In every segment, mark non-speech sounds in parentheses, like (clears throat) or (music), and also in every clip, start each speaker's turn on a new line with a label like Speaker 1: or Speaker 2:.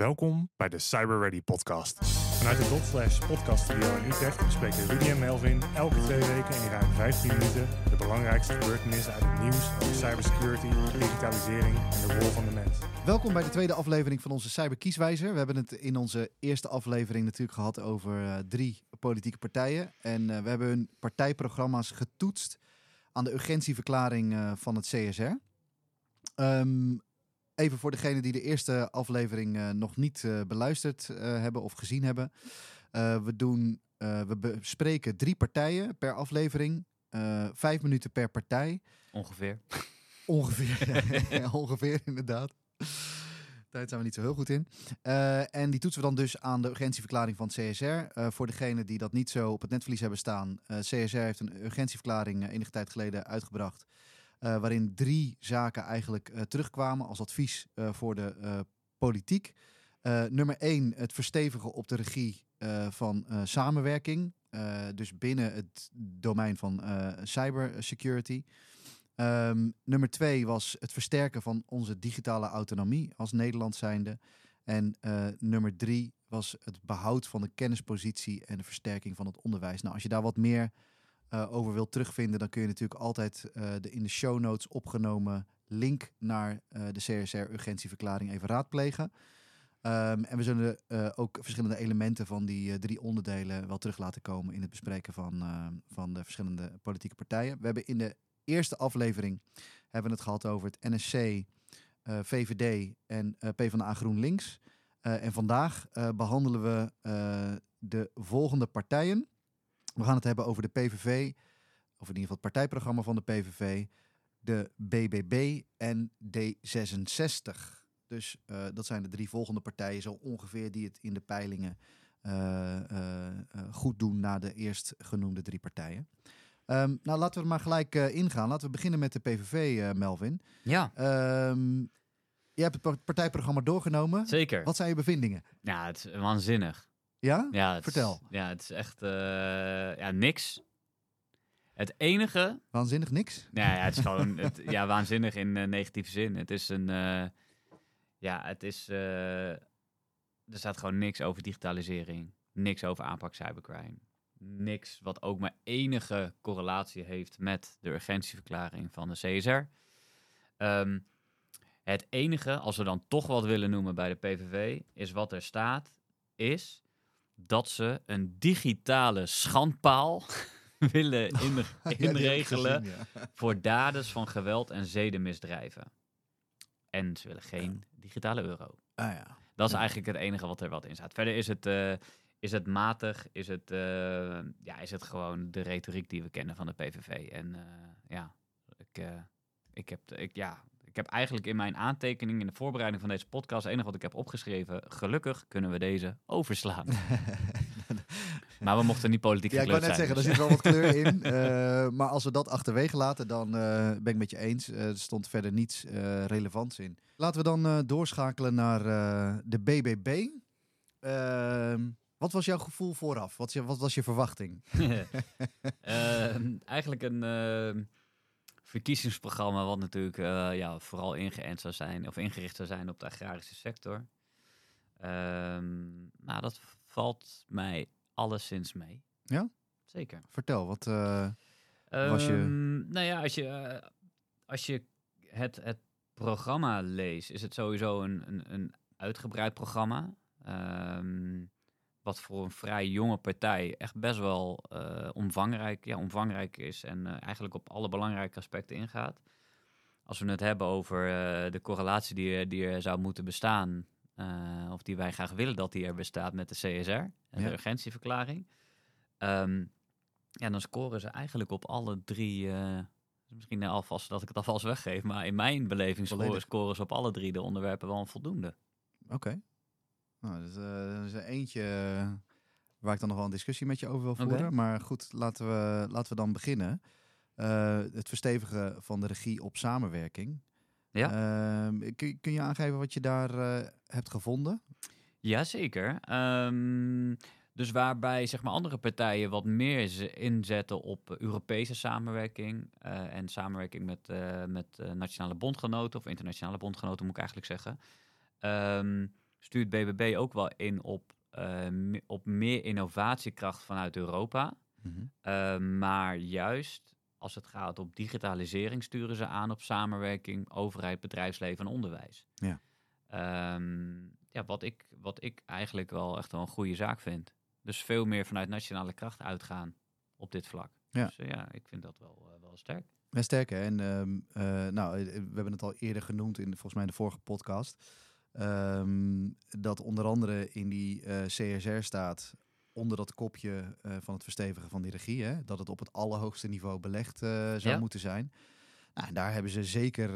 Speaker 1: Welkom bij de Cyber Ready podcast. Vanuit de Dotslash podcast studio in Utrecht bespreken Rudy en Melvin elke twee weken in ruim 15 minuten de belangrijkste gebeurtenissen uit het nieuws over cybersecurity, digitalisering en de rol van de mens.
Speaker 2: Welkom bij de tweede aflevering van onze Cyberkieswijzer. We hebben het in onze eerste aflevering natuurlijk gehad over uh, drie politieke partijen. En uh, we hebben hun partijprogramma's getoetst aan de urgentieverklaring uh, van het CSR. Um, even voor degenen die de eerste aflevering uh, nog niet uh, beluisterd uh, hebben of gezien hebben. we, doen, we bespreken drie partijen per aflevering. vijf minuten per partij.
Speaker 3: Ongeveer. (laughs)
Speaker 2: Ongeveer, ja, (laughs) ongeveer inderdaad. Daar zijn we niet zo heel goed in. en die toetsen we dan dus aan de urgentieverklaring van het CSR. voor degenen die dat niet zo op het netvlies hebben staan. CSR heeft een urgentieverklaring enige tijd geleden uitgebracht. Uh, waarin drie zaken eigenlijk uh, terugkwamen als advies uh, voor de politiek. nummer één, het verstevigen op de regie van samenwerking. dus binnen het domein van cybersecurity. Um, nummer twee was het versterken van onze digitale autonomie als Nederland zijnde. En nummer drie was het behoud van de kennispositie en de versterking van het onderwijs. Nou, als je daar wat meer uh, over wilt terugvinden, dan kun je natuurlijk altijd uh, de in de show notes opgenomen link naar uh, de CSR-urgentieverklaring even raadplegen. Um, en we zullen ook verschillende elementen van die drie onderdelen wel terug laten komen in het bespreken van, van de verschillende politieke partijen. We hebben in de eerste aflevering hebben het gehad over het NSC, VVD en PvdA GroenLinks. en vandaag behandelen we de volgende partijen. We gaan het hebben over de PVV, of in ieder geval het partijprogramma van de PVV, de BBB en D66. Dus uh, dat zijn de drie volgende partijen zo ongeveer die het in de peilingen uh, uh, goed doen na de eerst genoemde drie partijen. Um, nou, laten we er maar gelijk ingaan. Laten we beginnen met de PVV, Melvin.
Speaker 3: Ja.
Speaker 2: Um, je hebt het partijprogramma doorgenomen.
Speaker 3: Zeker.
Speaker 2: Wat zijn je bevindingen?
Speaker 3: Ja, het is waanzinnig.
Speaker 2: Ja?
Speaker 3: ja het
Speaker 2: Vertel.
Speaker 3: Is, ja, het is echt uh, ja, niks. Het enige...
Speaker 2: Waanzinnig niks?
Speaker 3: Ja, ja het is gewoon het, (laughs) ja, waanzinnig in uh, negatieve zin. Het is een... Uh, ja, het is... er staat gewoon niks over digitalisering. Niks over aanpak cybercrime. Niks wat ook maar enige correlatie heeft met de urgentieverklaring van de CSR. Um, het enige, als we dan toch wat willen noemen bij de PVV, is wat er staat, is dat ze een digitale schandpaal (laughs) willen (laughs) in, inregelen ja, gezien, ja. voor daders van geweld en zedenmisdrijven. En ze willen geen digitale euro.
Speaker 2: Ah, ja.
Speaker 3: Dat is eigenlijk het enige wat er wat in staat. Verder is het, uh, is het matig, is het, uh, ja, is het gewoon de retoriek die we kennen van de PVV. En uh, ja, ik, ik heb, ik, ja, ik heb eigenlijk in mijn aantekening in de voorbereiding van deze podcast, het enige wat ik heb opgeschreven, gelukkig kunnen we deze overslaan. (laughs) maar we mochten niet politiek
Speaker 2: Ja, ik wou net zeggen, er zit wel wat kleur in. Uh, (laughs) maar als we dat achterwege laten, dan uh, ben ik met je eens. Uh, er stond verder niets relevants in. Laten we dan doorschakelen naar de BBB. Ehm, wat was jouw gevoel vooraf? Wat, wat was je verwachting? (laughs)
Speaker 3: Ehm, eigenlijk een ehm, verkiezingsprogramma wat natuurlijk uh, ja, vooral ingeënt zou zijn of ingericht zou zijn op de agrarische sector. Um, nou, dat valt mij alleszins mee.
Speaker 2: Ja?
Speaker 3: Zeker.
Speaker 2: Vertel, wat uh, was je...
Speaker 3: Um, nou ja, als je, uh, als je het, het programma leest, is het sowieso een, een, een uitgebreid programma. Um, wat voor een vrij jonge partij echt best wel uh, omvangrijk, ja, omvangrijk is en uh, eigenlijk op alle belangrijke aspecten ingaat. Als we het hebben over uh, de correlatie die, die er zou moeten bestaan, of die wij graag willen dat die er bestaat met de CSR en ja. de urgentieverklaring, um, ja, dan scoren ze eigenlijk op alle drie. misschien alvast dat ik het alvast weggeef, maar in mijn beleving scoren, scoren ze op alle drie de onderwerpen wel een voldoende.
Speaker 2: Oké. Okay. Nou, dat, uh, dat is er eentje uh, waar ik dan nog wel een discussie met je over wil voeren. Okay. Maar goed, laten we, laten we dan beginnen. Uh, het verstevigen van de regie op samenwerking.
Speaker 3: Ja.
Speaker 2: Ehm, kun, kun je aangeven wat je daar hebt gevonden?
Speaker 3: Jazeker. Um, dus waarbij zeg maar, andere partijen wat meer inzetten op Europese samenwerking en samenwerking met, met nationale bondgenoten of internationale bondgenoten moet ik eigenlijk zeggen. Um, stuurt BBB ook wel in op, eh, me- op meer innovatiekracht vanuit Europa.
Speaker 2: Mhm.
Speaker 3: Uh, maar juist als het gaat op digitalisering sturen ze aan op samenwerking overheid, bedrijfsleven en onderwijs.
Speaker 2: Ja.
Speaker 3: Ehm, ja, wat ik, wat ik eigenlijk wel echt wel een goede zaak vind. Dus veel meer vanuit nationale kracht uitgaan op dit vlak.
Speaker 2: Ja.
Speaker 3: Dus eh, ja, ik vind dat wel, eh, wel sterk.
Speaker 2: Ja, sterk hè. En ehm, eh, nou, we hebben het al eerder genoemd in volgens mij in de vorige podcast. Ehm, dat onder andere in die eh, CSR staat onder dat kopje eh, van het verstevigen van die regie. Hè, dat het op het allerhoogste niveau belegd eh, zou
Speaker 3: Ja.
Speaker 2: moeten zijn. Nou, daar hebben ze zeker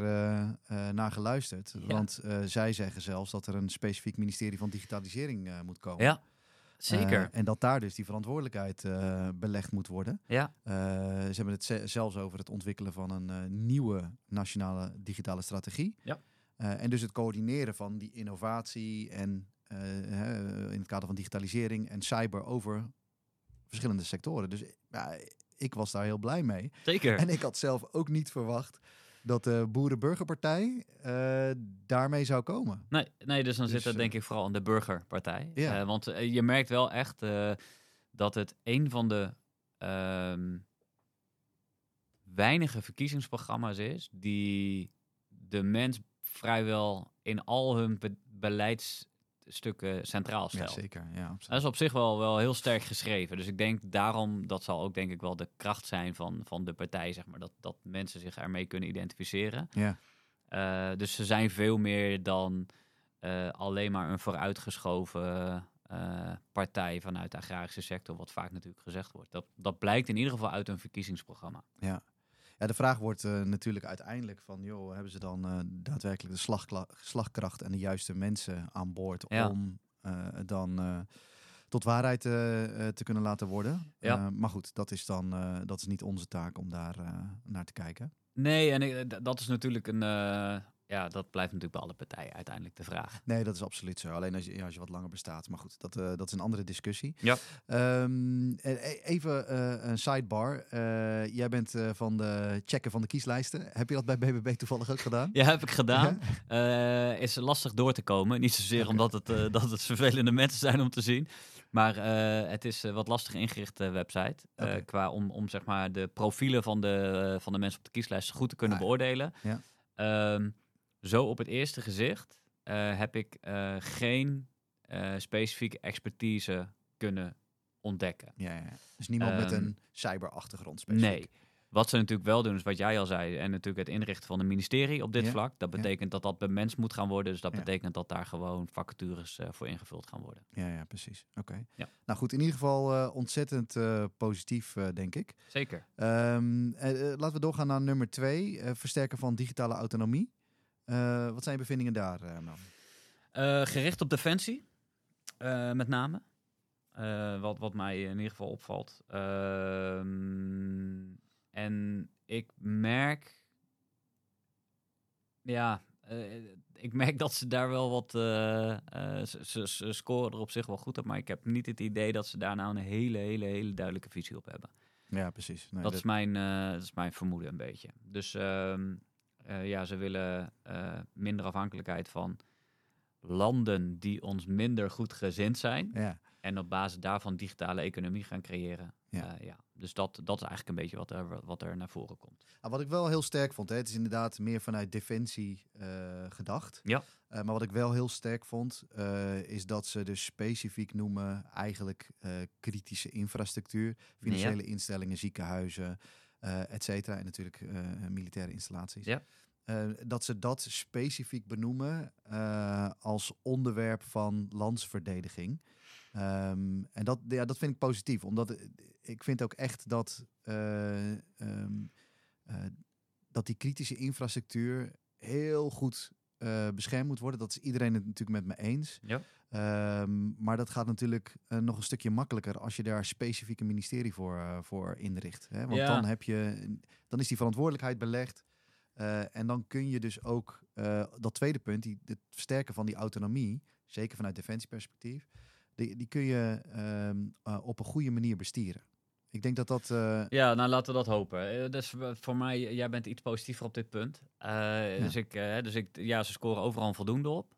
Speaker 2: naar geluisterd.
Speaker 3: Ja.
Speaker 2: Want zij zeggen zelfs dat er een specifiek ministerie van digitalisering moet komen.
Speaker 3: Ja, zeker.
Speaker 2: En dat daar dus die verantwoordelijkheid belegd moet worden.
Speaker 3: ja,
Speaker 2: ze hebben het ze- zelfs over het ontwikkelen van een nieuwe nationale digitale strategie.
Speaker 3: Ja.
Speaker 2: Eh, en dus het coördineren van die innovatie en eh, in het kader van digitalisering en cyber over verschillende sectoren. Dus ja, ik was daar heel blij mee.
Speaker 3: zeker.
Speaker 2: En ik had zelf ook niet verwacht dat de Boerenburgerpartij eh daarmee zou komen.
Speaker 3: Nee, nee, dus dan
Speaker 2: Dus,
Speaker 3: zit het
Speaker 2: eh,
Speaker 3: denk ik vooral aan de burgerpartij. Want je merkt wel echt dat het een van de ehm, weinige verkiezingsprogramma's is die de mens vrijwel in al hun be- beleidsstukken centraal
Speaker 2: Ja,
Speaker 3: stelt.
Speaker 2: zeker. Ja, absoluut.
Speaker 3: Dat is op zich wel, wel heel sterk geschreven. Dus ik denk daarom, dat zal ook denk ik wel de kracht zijn van, van de partij, zeg maar. Dat, dat mensen zich ermee kunnen identificeren.
Speaker 2: Ja.
Speaker 3: Eh, dus ze zijn veel meer dan eh, alleen maar een vooruitgeschoven eh, partij vanuit de agrarische sector, wat vaak natuurlijk gezegd wordt. Dat, dat blijkt in ieder geval uit een verkiezingsprogramma.
Speaker 2: Ja. Ja, de vraag wordt eh, natuurlijk uiteindelijk van, joh, hebben ze dan eh, daadwerkelijk de slagkla- slagkracht en de juiste mensen aan boord
Speaker 3: Ja.
Speaker 2: om eh, dan tot waarheid te kunnen laten worden?
Speaker 3: Ja.
Speaker 2: Maar goed, dat is dan dat is niet onze taak om daar naar te kijken.
Speaker 3: Nee, en ik- d- dat is natuurlijk een. Ja, dat blijft natuurlijk bij alle partijen uiteindelijk de vraag.
Speaker 2: Nee, dat is absoluut zo. Alleen als je, ja, als je wat langer bestaat. Maar goed, dat, eh, dat is een andere discussie.
Speaker 3: Ja.
Speaker 2: Ehm, eh, e- even eh, een sidebar. Eh, jij bent van de checken van de kieslijsten. Heb je dat bij BBB toevallig ook gedaan?
Speaker 3: Ja, heb ik gedaan. Is lastig door te komen. Niet zozeer omdat het, (laughs) dat het vervelende mensen zijn om te zien. Maar het is wat lastig ingerichte website. qua om, om zeg maar de profielen van de, van de mensen op de kieslijst goed te kunnen
Speaker 2: Ah,
Speaker 3: beoordelen.
Speaker 2: Ja.
Speaker 3: Ehm, zo op het eerste gezicht eh, heb ik eh, geen eh, specifieke expertise kunnen ontdekken.
Speaker 2: Ja, ja. Dus niemand met
Speaker 3: Ehm,
Speaker 2: een cyberachtergrond specifiek.
Speaker 3: Nee. Wat ze natuurlijk wel doen, is wat jij al zei, en natuurlijk het inrichten van een ministerie op dit
Speaker 2: Ja,
Speaker 3: vlak. Dat betekent dat dat bemens moet gaan worden. Dus dat betekent dat daar gewoon vacatures voor ingevuld gaan worden.
Speaker 2: Ja, ja, precies. Oké.
Speaker 3: Ja.
Speaker 2: Nou goed, in ieder geval ontzettend positief, denk ik.
Speaker 3: Zeker.
Speaker 2: Eh, laten we doorgaan naar nummer twee. versterken van digitale autonomie. Eh, wat zijn je bevindingen daar, eh Mel?
Speaker 3: Eh, gericht op defensie, met name. Wat, wat mij in ieder geval opvalt. Ehm, en ik merk. Ja, ik merk dat ze daar wel wat. ze, scoren er op zich wel goed op. Maar ik heb niet het idee dat ze daar nou een hele, hele, hele duidelijke visie op hebben.
Speaker 2: Ja, precies. Nee,
Speaker 3: dat, is mijn, dat is mijn vermoeden een beetje. Dus ehm, eh, ja, ze willen eh, minder afhankelijkheid van landen die ons minder goed gezind zijn.
Speaker 2: Ja,
Speaker 3: En op basis daarvan digitale economie gaan creëren.
Speaker 2: Ja.
Speaker 3: Ja. ja. Dus dat, dat is eigenlijk een beetje wat er, wat er naar voren komt.
Speaker 2: Ah, wat ik wel heel sterk vond, hè, het is inderdaad meer vanuit defensie eh, gedacht.
Speaker 3: Ja.
Speaker 2: Eh, maar wat ik wel heel sterk vond, eh, is dat ze dus specifiek noemen eigenlijk eh, kritische infrastructuur, financiële instellingen, ziekenhuizen, eh et cetera. En natuurlijk eh, militaire installaties.
Speaker 3: Ja.
Speaker 2: Eh, dat ze dat specifiek benoemen eh, als onderwerp van landsverdediging. Ehm, en dat, ja, dat vind ik positief, omdat eh, ik vind ook echt dat, eh, ehm, eh, dat die kritische infrastructuur heel goed eh, beschermd moet worden. Dat is iedereen het natuurlijk met me eens.
Speaker 3: Ja.
Speaker 2: Ehm, maar dat gaat natuurlijk eh, nog een stukje makkelijker als je daar specifiek een ministerie voor, eh, voor inricht. Hè? Want
Speaker 3: Ja.
Speaker 2: dan, heb je, dan is die verantwoordelijkheid belegd. En dan kun je dus ook dat tweede punt, die, het versterken van die autonomie, zeker vanuit defensieperspectief, die, die kun je ehm, eh, op een goede manier bestieren. Ik denk dat dat. eh,
Speaker 3: Ja, nou laten we dat hopen. Eh, Dus voor mij, jij bent iets positiever op dit punt. Eh, Dus, ik, dus ik, ja, ze scoren overal voldoende op.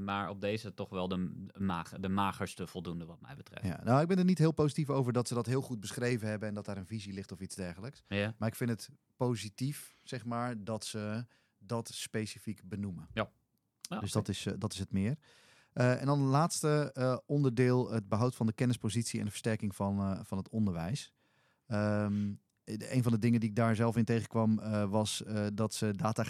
Speaker 3: Maar op deze toch wel de, mager, de magerste voldoende wat mij betreft.
Speaker 2: Ja, nou, ik ben er niet heel positief over dat ze dat heel goed beschreven hebben en dat daar een visie ligt of iets dergelijks.
Speaker 3: Ja.
Speaker 2: Maar ik vind het positief, zeg maar, dat ze dat specifiek benoemen.
Speaker 3: Ja,
Speaker 2: dus dat is, dat is het meer. Eh, en dan het laatste eh, onderdeel, het behoud van de kennispositie en de versterking van, eh, van het onderwijs. Ehm, een van de dingen die ik daar zelf in tegenkwam, was dat ze data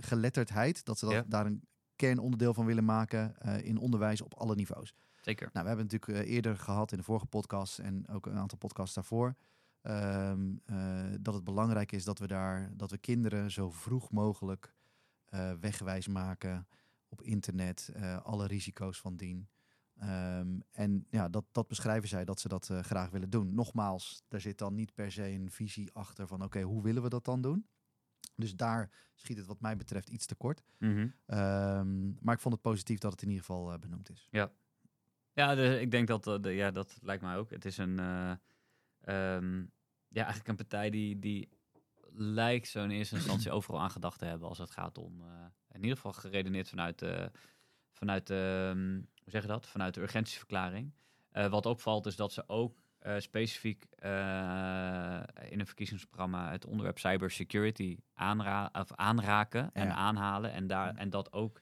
Speaker 2: geletterdheid, dat ze dat,
Speaker 3: Ja.
Speaker 2: daar een kernonderdeel van willen maken in onderwijs op alle niveaus.
Speaker 3: Zeker.
Speaker 2: Nou, we hebben het natuurlijk eerder gehad in de vorige podcast en ook een aantal podcasts daarvoor. ehm, eh, dat het belangrijk is dat we daar dat we kinderen zo vroeg mogelijk wegwijs maken op internet, eh, alle risico's van dien. Ehm, en ja, dat, dat beschrijven zij dat ze dat eh, graag willen doen. Nogmaals, daar zit dan niet per se een visie achter van oké, hoe willen we dat dan doen? Dus daar schiet het wat mij betreft iets te kort.
Speaker 3: Mhm.
Speaker 2: Ehm, maar ik vond het positief dat het in ieder geval eh, benoemd is.
Speaker 3: Ja, dus ik denk dat, de, ja, dat lijkt mij ook. Het is een, ehm, ja, eigenlijk een partij die, die lijkt zo in eerste instantie overal aan gedacht te hebben als het gaat om, eh, in ieder geval geredeneerd vanuit, de vanuit de, ehm, hoe zeg je dat? Vanuit de urgentieverklaring. Eh, wat opvalt is dat ze ook eh, specifiek eh, in een verkiezingsprogramma het onderwerp cybersecurity aanra of aanraken en
Speaker 2: Ja.
Speaker 3: aanhalen. En, daar, en dat ook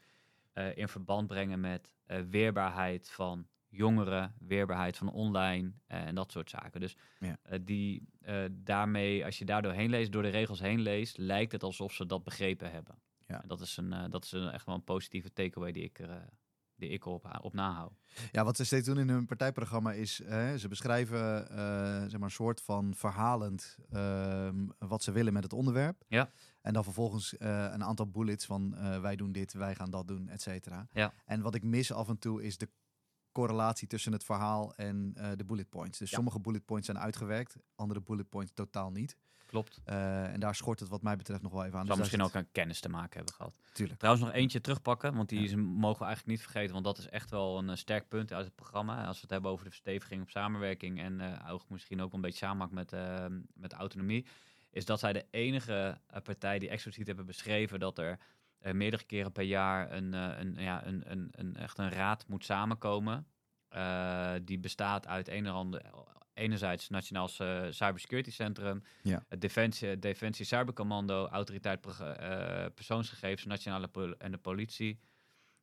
Speaker 3: eh, in verband brengen met eh, weerbaarheid van jongeren, weerbaarheid van online eh, en dat soort zaken. Dus
Speaker 2: Ja.
Speaker 3: eh, die, eh, daarmee, als je daar doorheen leest, door de regels heen leest, lijkt het alsof ze dat begrepen hebben.
Speaker 2: Ja.
Speaker 3: En dat is, een, dat is een, echt wel een positieve takeaway die ik er, die ik op, op nahoud.
Speaker 2: Ja, wat ze steeds doen in hun partijprogramma is, eh, ze beschrijven zeg maar een soort van verhalend ehm, wat ze willen met het onderwerp.
Speaker 3: Ja.
Speaker 2: En dan vervolgens een aantal bullets van wij doen dit, wij gaan dat doen, et cetera.
Speaker 3: Ja.
Speaker 2: En wat ik mis af en toe is de correlatie tussen het verhaal en eh, de bullet points. Dus
Speaker 3: Ja.
Speaker 2: sommige bullet points zijn uitgewerkt, andere bullet points totaal niet.
Speaker 3: Klopt.
Speaker 2: Eh, en daar schort het wat mij betreft nog wel even aan.
Speaker 3: Zou
Speaker 2: Dus
Speaker 3: misschien ook een kennis te maken hebben gehad.
Speaker 2: Tuurlijk.
Speaker 3: Trouwens, nog eentje terugpakken, want die
Speaker 2: Ja.
Speaker 3: is, mogen we eigenlijk niet vergeten, want dat is echt wel een eh, sterk punt uit het programma. Als we het hebben over de versteviging op samenwerking en ook misschien ook een beetje samenhang met, met autonomie, is dat zij de enige partij die expliciet hebben beschreven dat er eh, meerdere keren per jaar een, eh, een, ja, een, een, een, echt een raad moet samenkomen. eh, die bestaat uit een en ander, enerzijds het Nationaal Cybersecurity Centrum,
Speaker 2: Ja.
Speaker 3: het Defensie, Defensie Cybercommando, Autoriteit Persoonsgegevens, Nationale Pol- en de Politie.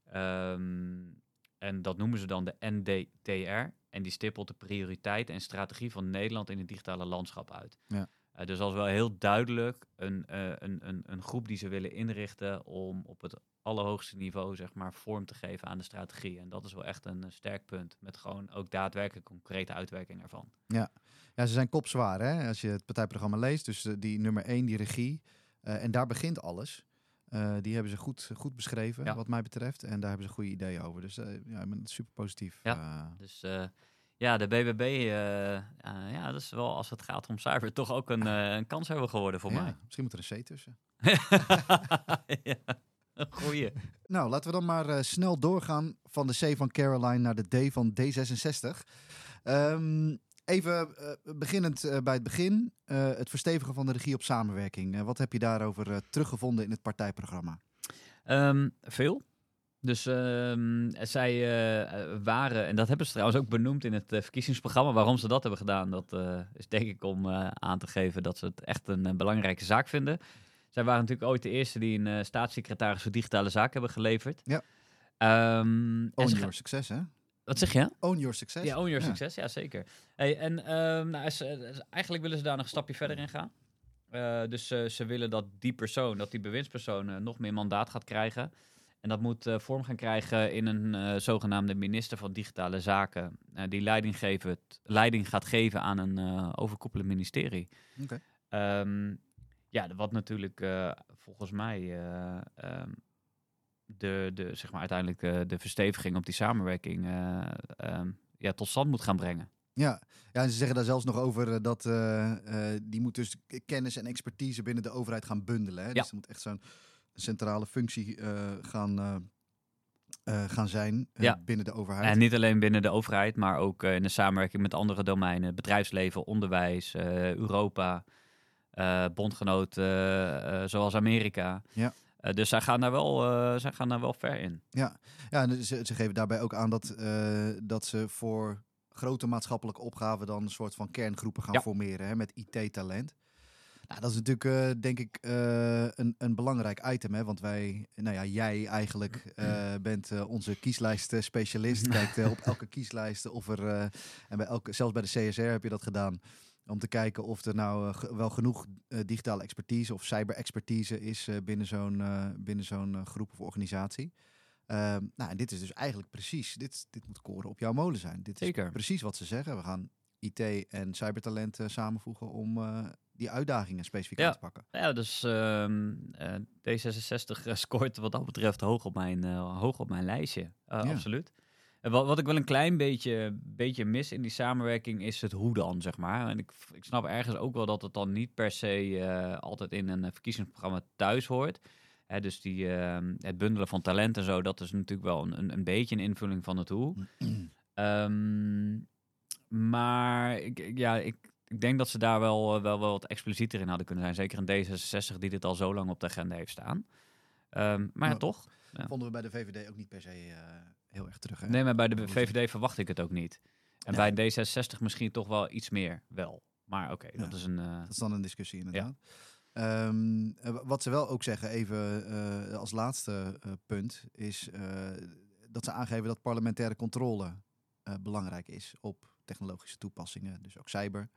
Speaker 3: Ehm, en dat noemen ze dan de NDTR. En die stippelt de prioriteit en strategie van Nederland in het digitale landschap uit.
Speaker 2: Ja.
Speaker 3: Eh, dus is wel heel duidelijk een, eh, een, een, een groep die ze willen inrichten om op het allerhoogste niveau zeg maar, vorm te geven aan de strategie. En dat is wel echt een eh, sterk punt. Met gewoon ook daadwerkelijk concrete uitwerking ervan.
Speaker 2: Ja, ze zijn kopzwaar hè, als je het partijprogramma leest. Dus die nummer één, die regie. en daar begint alles. Die hebben ze goed, goed beschreven,
Speaker 3: Ja.
Speaker 2: wat mij betreft. En daar hebben ze goede ideeën over. Dus ja, ik ben super positief.
Speaker 3: Ja. Dus ja, de BBB, eh, eh, ja, dat is wel als het gaat om cyber toch ook een, (laughs) eh, een kans hebben geworden voor
Speaker 2: Ja,
Speaker 3: mij.
Speaker 2: Misschien moet er een C tussen. (laughs)
Speaker 3: ja, goeie.
Speaker 2: Nou, laten we dan maar snel doorgaan van de C van Caroline naar de D van D66. Ehm, even beginnend bij het begin. het verstevigen van de regie op samenwerking. Wat heb je daarover teruggevonden in het partijprogramma?
Speaker 3: Ehm, veel. Dus ehm, zij eh, waren, en dat hebben ze trouwens ook benoemd in het eh, verkiezingsprogramma, waarom ze dat hebben gedaan. Dat eh, is denk ik om aan te geven dat ze het echt een, belangrijke zaak vinden. Zij waren natuurlijk ooit de eerste die een staatssecretaris voor digitale zaken hebben geleverd.
Speaker 2: Ja.
Speaker 3: Ehm,
Speaker 2: Own your
Speaker 3: ga-
Speaker 2: succes, hè?
Speaker 3: Wat zeg je?
Speaker 2: Own your success.
Speaker 3: Ja, own your
Speaker 2: Ja.
Speaker 3: success, ja zeker. Hey, en ehm, nou, eigenlijk willen ze daar nog een stapje verder in gaan. Dus ze willen dat die persoon, dat die bewindspersoon nog meer mandaat gaat krijgen. En dat moet eh, vorm gaan krijgen in een eh, zogenaamde minister van Digitale Zaken. eh, die leiding, geven, leiding gaat geven aan een overkoepelend ministerie.
Speaker 2: Oké.
Speaker 3: Ehm, ja, wat natuurlijk volgens mij ehm, de, de, zeg maar uiteindelijk de versteviging op die samenwerking eh, ehm, ja, tot stand moet gaan brengen.
Speaker 2: Ja. ja, en ze zeggen daar zelfs nog over dat die moet dus kennis en expertise binnen de overheid gaan bundelen. Hè?
Speaker 3: Ja.
Speaker 2: Dus er moet echt zo'n centrale functie eh, gaan, eh, eh, gaan zijn
Speaker 3: Ja.
Speaker 2: binnen de overheid.
Speaker 3: En niet alleen binnen de overheid, maar ook in de samenwerking met andere domeinen. Bedrijfsleven, onderwijs, Europa, bondgenoten zoals Amerika.
Speaker 2: Ja.
Speaker 3: Dus zij gaan, daar wel, zij gaan daar wel ver in.
Speaker 2: Ja, en ze, ze geven daarbij ook aan dat, dat ze voor grote maatschappelijke opgaven dan een soort van kerngroepen gaan
Speaker 3: Ja.
Speaker 2: formeren hè, met IT-talent. Nou, dat is natuurlijk, eh, denk ik, eh, een, een belangrijk item. Hè? Want wij, nou ja, jij eigenlijk (clears throat) eh, bent onze kieslijst-specialist. (laughs) Kijkt op elke kieslijst of er, en bij elke, zelfs bij de CSR heb je dat gedaan. Om te kijken of er nou wel genoeg digitale expertise of cyber-expertise is binnen zo'n binnen zo'n groep of organisatie. Ehm, nou, en dit is dus eigenlijk precies, dit, dit moet koren op jouw molen zijn. Dit is
Speaker 3: Zeker.
Speaker 2: precies wat ze zeggen. We gaan IT en cybertalent samenvoegen om die uitdagingen specifiek
Speaker 3: Ja.
Speaker 2: aan te pakken.
Speaker 3: Ja, dus ehm, eh, D66 eh, scoort wat dat betreft hoog op mijn, eh, hoog op mijn lijstje.
Speaker 2: Ja.
Speaker 3: Absoluut. En wat, wat ik wel een klein beetje, beetje mis in die samenwerking is het hoe dan, zeg maar. En ik, ik snap ergens ook wel dat het dan niet per se altijd in een verkiezingsprogramma thuis hoort. Hè, dus die, ehm, het bundelen van talent en zo, dat is natuurlijk wel een, een, een beetje een invulling van het hoe. Ehm, maar ik- ja, ik, ik denk dat ze daar wel, eh, wel, wel wat explicieter in hadden kunnen zijn. Zeker een D66 die dit al zo lang op de agenda heeft staan. Ehm, maar ja, toch? Ja.
Speaker 2: Vonden we bij de VVD ook niet per se eh, heel erg terug. Hè?
Speaker 3: Nee, maar bij de VVD verwacht ik het ook niet. En
Speaker 2: Nee.
Speaker 3: bij D66 misschien toch wel iets meer wel. Maar oké, dat
Speaker 2: Ja.
Speaker 3: is een... eh,
Speaker 2: Dat is dan een discussie inderdaad. Ehm, eh, wat ze wel ook zeggen, even als laatste punt, is dat ze aangeven dat parlementaire controle belangrijk is op technologische toepassingen, dus ook cyber.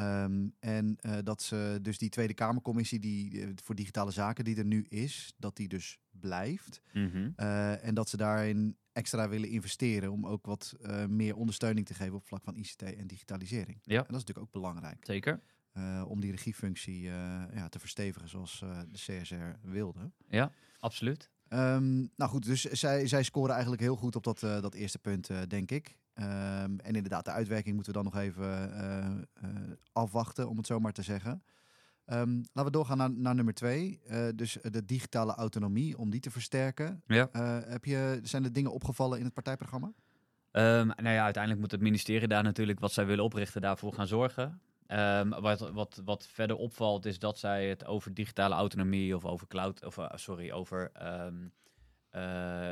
Speaker 2: Ehm, en eh, dat ze dus die Tweede Kamercommissie die, eh, voor digitale zaken die er nu is, dat die dus blijft.
Speaker 3: mhm.
Speaker 2: Eh, en dat ze daarin extra willen investeren om ook wat meer ondersteuning te geven op vlak van ICT en digitalisering.
Speaker 3: Ja.
Speaker 2: En dat is natuurlijk ook belangrijk
Speaker 3: Zeker.
Speaker 2: om die regiefunctie ja, te verstevigen zoals de CSR wilde.
Speaker 3: Absoluut.
Speaker 2: Ehm, nou goed, dus zij, zij scoren eigenlijk heel goed op dat, dat eerste punt, denk ik. Ehm, en inderdaad, de uitwerking moeten we dan nog even eh, eh, afwachten, om het zo maar te zeggen. Ehm, laten we doorgaan naar, naar nummer twee. Eh, dus de digitale autonomie, om die te versterken.
Speaker 3: Ja.
Speaker 2: Heb je, zijn er dingen opgevallen in het partijprogramma?
Speaker 3: Ehm, nou ja, uiteindelijk moet het ministerie daar natuurlijk wat zij willen oprichten daarvoor gaan zorgen. Wat, wat, wat verder opvalt is dat zij het over digitale autonomie of over cloud, of sorry, over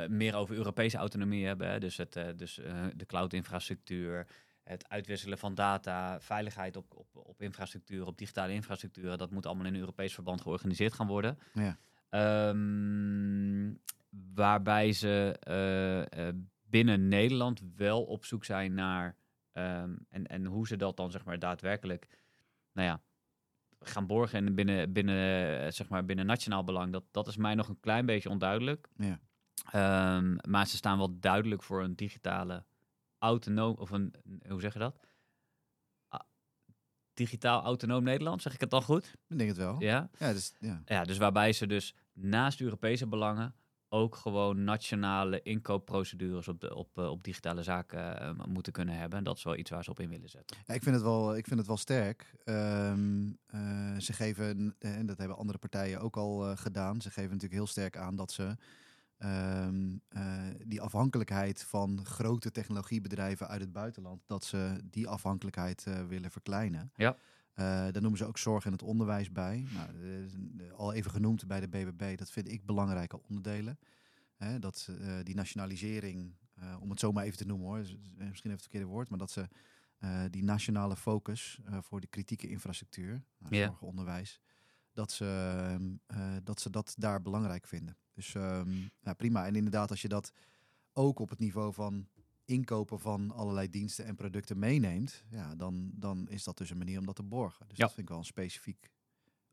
Speaker 3: meer over Europese autonomie hebben. Hè. Dus, het, eh, dus eh, de cloud-infrastructuur, het uitwisselen van data, veiligheid op, op, op infrastructuur, op digitale infrastructuur. Dat moet allemaal in een Europees verband georganiseerd gaan worden.
Speaker 2: Ja.
Speaker 3: Ehm, waarbij ze eh, eh, binnen Nederland wel op zoek zijn naar ehm, en, en hoe ze dat dan zeg maar daadwerkelijk, nou ja, gaan borgen en binnen, binnen, eh, zeg maar, binnen nationaal belang. Dat, dat is mij nog een klein beetje onduidelijk.
Speaker 2: Ja.
Speaker 3: Ehm, maar ze staan wel duidelijk voor een digitale autonoom of een hoe zeg je dat? Digitaal autonoom Nederland, zeg ik het dan goed?
Speaker 2: Ik denk het wel.
Speaker 3: Ja.
Speaker 2: Ja, dus, ja.
Speaker 3: Ja, dus waarbij ze dus naast Europese belangen ook gewoon nationale inkoopprocedures op, de, op, eh, op digitale zaken eh, moeten kunnen hebben. En dat is wel iets waar ze op in willen zetten.
Speaker 2: Ja, ik, vind het wel, ik vind het wel sterk. Ehm, eh, ze geven, en dat hebben andere partijen ook al gedaan, ze geven natuurlijk heel sterk aan dat ze ehm, eh, die afhankelijkheid van grote technologiebedrijven uit het buitenland, dat ze die afhankelijkheid eh, willen verkleinen.
Speaker 3: Ja.
Speaker 2: Eh, daar noemen ze ook zorg en het onderwijs bij. Nou, al even genoemd bij de BBB, dat vind ik belangrijke onderdelen. Hè, dat die nationalisering, om het zo maar even te noemen hoor, is- is misschien even het verkeerde woord, maar dat ze die nationale focus voor de kritieke infrastructuur, nou,
Speaker 3: Ja.
Speaker 2: zorg, onderwijs, dat ze, ehm, eh, dat ze dat daar belangrijk vinden. Dus ehm, nou, prima. En inderdaad, als je dat ook op het niveau van inkopen van allerlei diensten en producten meeneemt, ja, dan, dan is dat dus een manier om dat te borgen. Dus
Speaker 3: Ja.
Speaker 2: dat vind ik wel een specifiek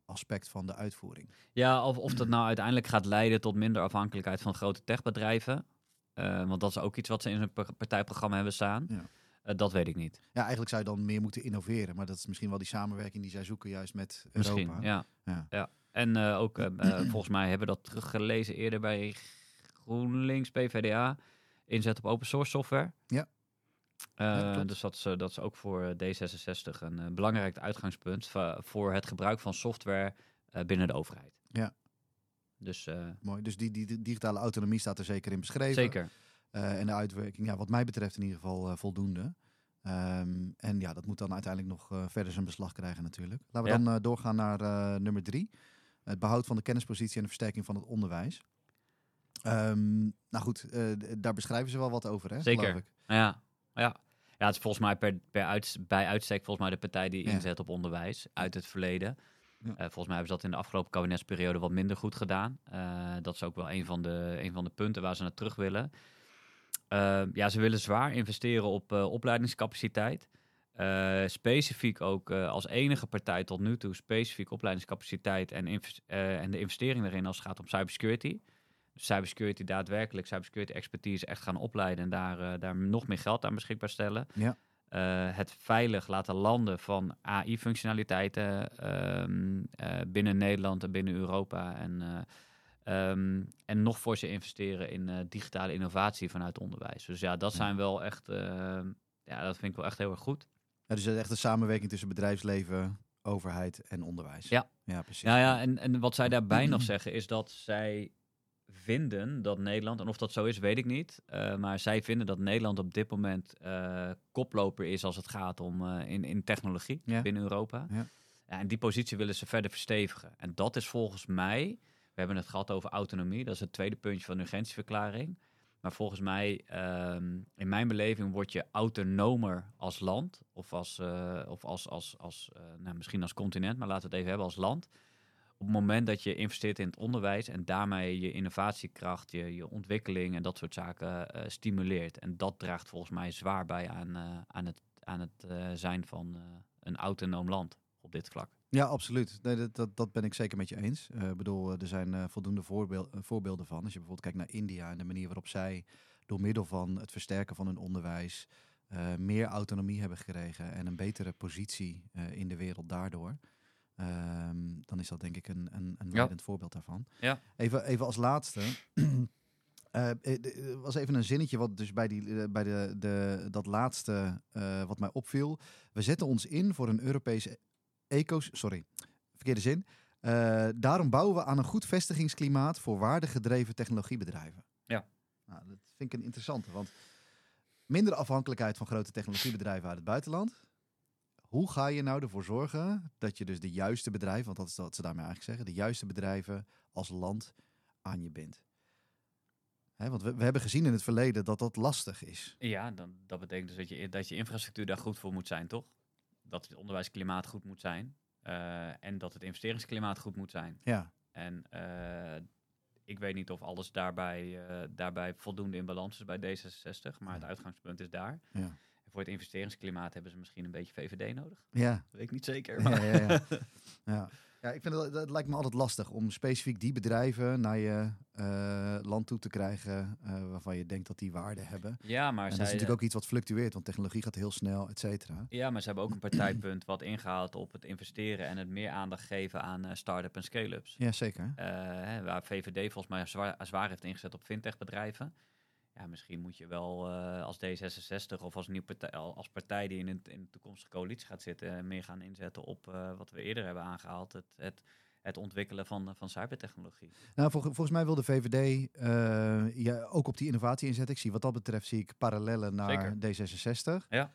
Speaker 2: aspect van de uitvoering.
Speaker 3: Ja, of, of dat nou uiteindelijk gaat leiden tot minder afhankelijkheid van grote techbedrijven. Eh, want dat is ook iets wat ze in hun par- partijprogramma hebben staan.
Speaker 2: Ja.
Speaker 3: Eh, dat weet ik niet.
Speaker 2: Ja, eigenlijk zou je dan meer moeten innoveren, maar dat is misschien wel die samenwerking die zij zoeken juist met
Speaker 3: Misschien,
Speaker 2: Europa.
Speaker 3: ja.
Speaker 2: Ja.
Speaker 3: ja. En eh, ook, eh, eh, volgens mij hebben we dat teruggelezen eerder bij GroenLinks, PvdA. Inzet op open source software.
Speaker 2: Ja.
Speaker 3: Dus dat is, dat is ook voor eh, D66 een belangrijk uitgangspunt voor het gebruik van software binnen de overheid.
Speaker 2: Ja.
Speaker 3: Dus
Speaker 2: Mooi. Dus die, die, die digitale autonomie staat er zeker in beschreven.
Speaker 3: zeker.
Speaker 2: En de uitwerking, ja, wat mij betreft in ieder geval voldoende. Ehm, en ja, dat moet dan uiteindelijk nog verder zijn beslag krijgen natuurlijk. Laten we
Speaker 3: Ja.
Speaker 2: dan doorgaan naar nummer drie. Het behoud van de kennispositie en de versterking van het onderwijs. Ehm, nou goed, eh, daar beschrijven ze wel wat over, hè?
Speaker 3: Zeker.
Speaker 2: ik.
Speaker 3: Ja, ja. ja, het is volgens mij per, per uits- bij uitstek volgens mij de partij die
Speaker 2: Ja.
Speaker 3: inzet op onderwijs uit het verleden.
Speaker 2: Ja.
Speaker 3: Eh, volgens mij hebben ze dat in de afgelopen kabinetsperiode wat minder goed gedaan. Eh, dat is ook wel een van, de, een van de punten waar ze naar terug willen. Eh, ja, ze willen zwaar investeren op opleidingscapaciteit. Eh, specifiek ook eh, als enige partij tot nu toe specifiek opleidingscapaciteit en, eh, en de investering daarin als het gaat om cybersecurity. Dus cybersecurity daadwerkelijk, cybersecurity expertise echt gaan opleiden en daar, daar nog meer geld aan beschikbaar stellen.
Speaker 2: Ja.
Speaker 3: Het veilig laten landen van AI-functionaliteiten ehm, eh, binnen Nederland en binnen Europa. En, eh, ehm, en nog voor ze investeren in digitale innovatie vanuit onderwijs. Dus ja, dat zijn wel echt, ja, dat vind ik wel echt heel erg goed.
Speaker 2: Ja, dus echt een samenwerking tussen bedrijfsleven, overheid en onderwijs.
Speaker 3: Ja.
Speaker 2: ja precies.
Speaker 3: Nou ja, en, en wat zij daarbij nog (clears throat) zeggen is dat zij vinden dat Nederland, en of dat zo is, weet ik niet. eh, maar zij vinden dat Nederland op dit moment eh, koploper is als het gaat om eh, in, in technologie
Speaker 2: Ja.
Speaker 3: binnen Europa.
Speaker 2: Ja.
Speaker 3: Ja, en die positie willen ze verder verstevigen. En dat is volgens mij, we hebben het gehad over autonomie, dat is het tweede puntje van de urgentieverklaring. Maar volgens mij, ehm, in mijn beleving, word je autonomer als land. Of als, eh, of als, als, als eh, nou, misschien als continent, maar laten we het even hebben als land. Op het moment dat je investeert in het onderwijs en daarmee je innovatiekracht, je, je ontwikkeling en dat soort zaken eh, stimuleert. En dat draagt volgens mij zwaar bij aan, aan het, aan het zijn van een autonoom land op dit vlak.
Speaker 2: Ja, absoluut. Nee, dat, dat, dat ben ik zeker met je eens. Eh, Ik bedoel, eh, er zijn eh, voldoende voorbeeld, eh, voorbeelden van. Als je bijvoorbeeld kijkt naar India en de manier waarop zij door middel van het versterken van hun onderwijs meer autonomie hebben gekregen en een betere positie in de wereld daardoor. Ehm, dan is dat denk ik een, een, een
Speaker 3: Ja.
Speaker 2: voorbeeld daarvan.
Speaker 3: Ja.
Speaker 2: Even, even als laatste. (clears throat) Er was even een zinnetje wat dus bij, die, bij de, de, dat laatste wat mij opviel. We zetten ons in voor een Europese ecos... Sorry, verkeerde zin. Eh, daarom bouwen we aan een goed vestigingsklimaat voor waardegedreven technologiebedrijven.
Speaker 3: Ja.
Speaker 2: Nou, dat vind ik een interessante, want minder afhankelijkheid van grote technologiebedrijven uit het buitenland. Hoe ga je nou ervoor zorgen dat je dus de juiste bedrijven, want dat is wat ze daarmee eigenlijk zeggen, de juiste bedrijven als land aan je bindt? Want we, we hebben gezien in het verleden dat dat lastig is.
Speaker 3: Ja, dan, dat betekent dus dat je, dat je infrastructuur daar goed voor moet zijn, toch? Dat het onderwijsklimaat goed moet zijn. eh, en dat het investeringsklimaat goed moet zijn.
Speaker 2: Ja,
Speaker 3: En eh, ik weet niet of alles daarbij, eh, daarbij voldoende in balans is bij D66. Maar het uitgangspunt is daar.
Speaker 2: ja.
Speaker 3: En voor het investeringsklimaat hebben ze misschien een beetje VVD nodig.
Speaker 2: Ja,
Speaker 3: Dat weet ik niet zeker.
Speaker 2: Ja,
Speaker 3: Maar
Speaker 2: ja, ja. (laughs) ja. ja ik vind het, het lijkt me altijd lastig om specifiek die bedrijven naar je eh, land toe te krijgen eh, waarvan je denkt dat die waarde hebben.
Speaker 3: ja, maar
Speaker 2: En dat
Speaker 3: zij,
Speaker 2: is natuurlijk ook iets wat fluctueert, want technologie gaat heel snel, et cetera.
Speaker 3: Ja, maar ze hebben ook een partijpunt wat ingehaald op het investeren en het meer aandacht geven aan eh, start-up en scale-ups.
Speaker 2: Ja, zeker.
Speaker 3: Eh, hè, waar VVD volgens mij zwaar, zwaar heeft ingezet op fintechbedrijven. Ja, misschien moet je wel eh, als D66 of als, nieuw partij, al- als partij die in een, in een toekomstige coalitie gaat zitten, eh, meer gaan inzetten op eh, wat we eerder hebben aangehaald. Het, het, het ontwikkelen van, van cybertechnologie.
Speaker 2: Nou, vol- volgens mij wil de VVD eh, ja, ook op die innovatie inzetten. Ik zie wat dat betreft zie ik parallellen naar D66.
Speaker 3: Ja.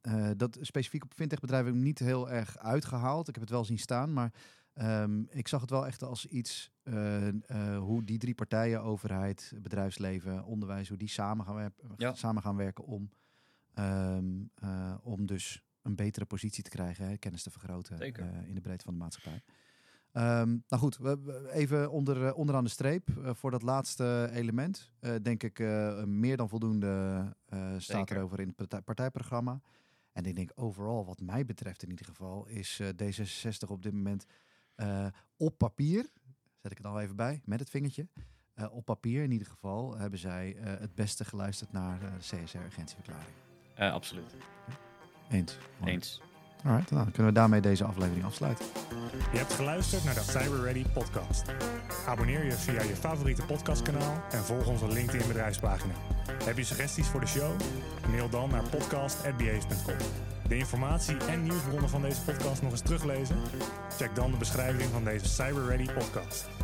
Speaker 2: Eh, dat specifiek op fintechbedrijven heb ik niet heel erg uitgehaald. Ik heb het wel zien staan, maar ehm, ik zag het wel echt als iets eh, eh, hoe die drie partijen, overheid, bedrijfsleven, onderwijs, hoe die samen gaan, wer-
Speaker 3: Ja.
Speaker 2: samen gaan werken om, ehm, eh, om dus een betere positie te krijgen, hè, kennis te vergroten in de breedte van de maatschappij. Ehm, nou goed, we, even onder, onderaan de streep. voor dat laatste element denk ik meer dan voldoende staat erover in het partij- partijprogramma. En ik denk overal, wat mij betreft in ieder geval, is eh, D66 op dit moment op papier, zet ik het al even bij, met het vingertje. eh, op papier in ieder geval hebben zij eh, het beste geluisterd naar de CSR-urgentieverklaring.
Speaker 3: Eh, absoluut.
Speaker 2: Eens. Mooi.
Speaker 3: Eens.
Speaker 2: Alright, nou, dan kunnen we daarmee deze aflevering afsluiten.
Speaker 1: Je hebt geluisterd naar de Cyber Ready podcast. Abonneer je via je favoriete podcastkanaal en volg onze LinkedIn bedrijfspagina. Heb je suggesties voor de show? Mail dan naar podcast.base.com. De informatie en nieuwsbronnen van deze podcast nog eens teruglezen? Check dan de beschrijving van deze Cyber Ready podcast.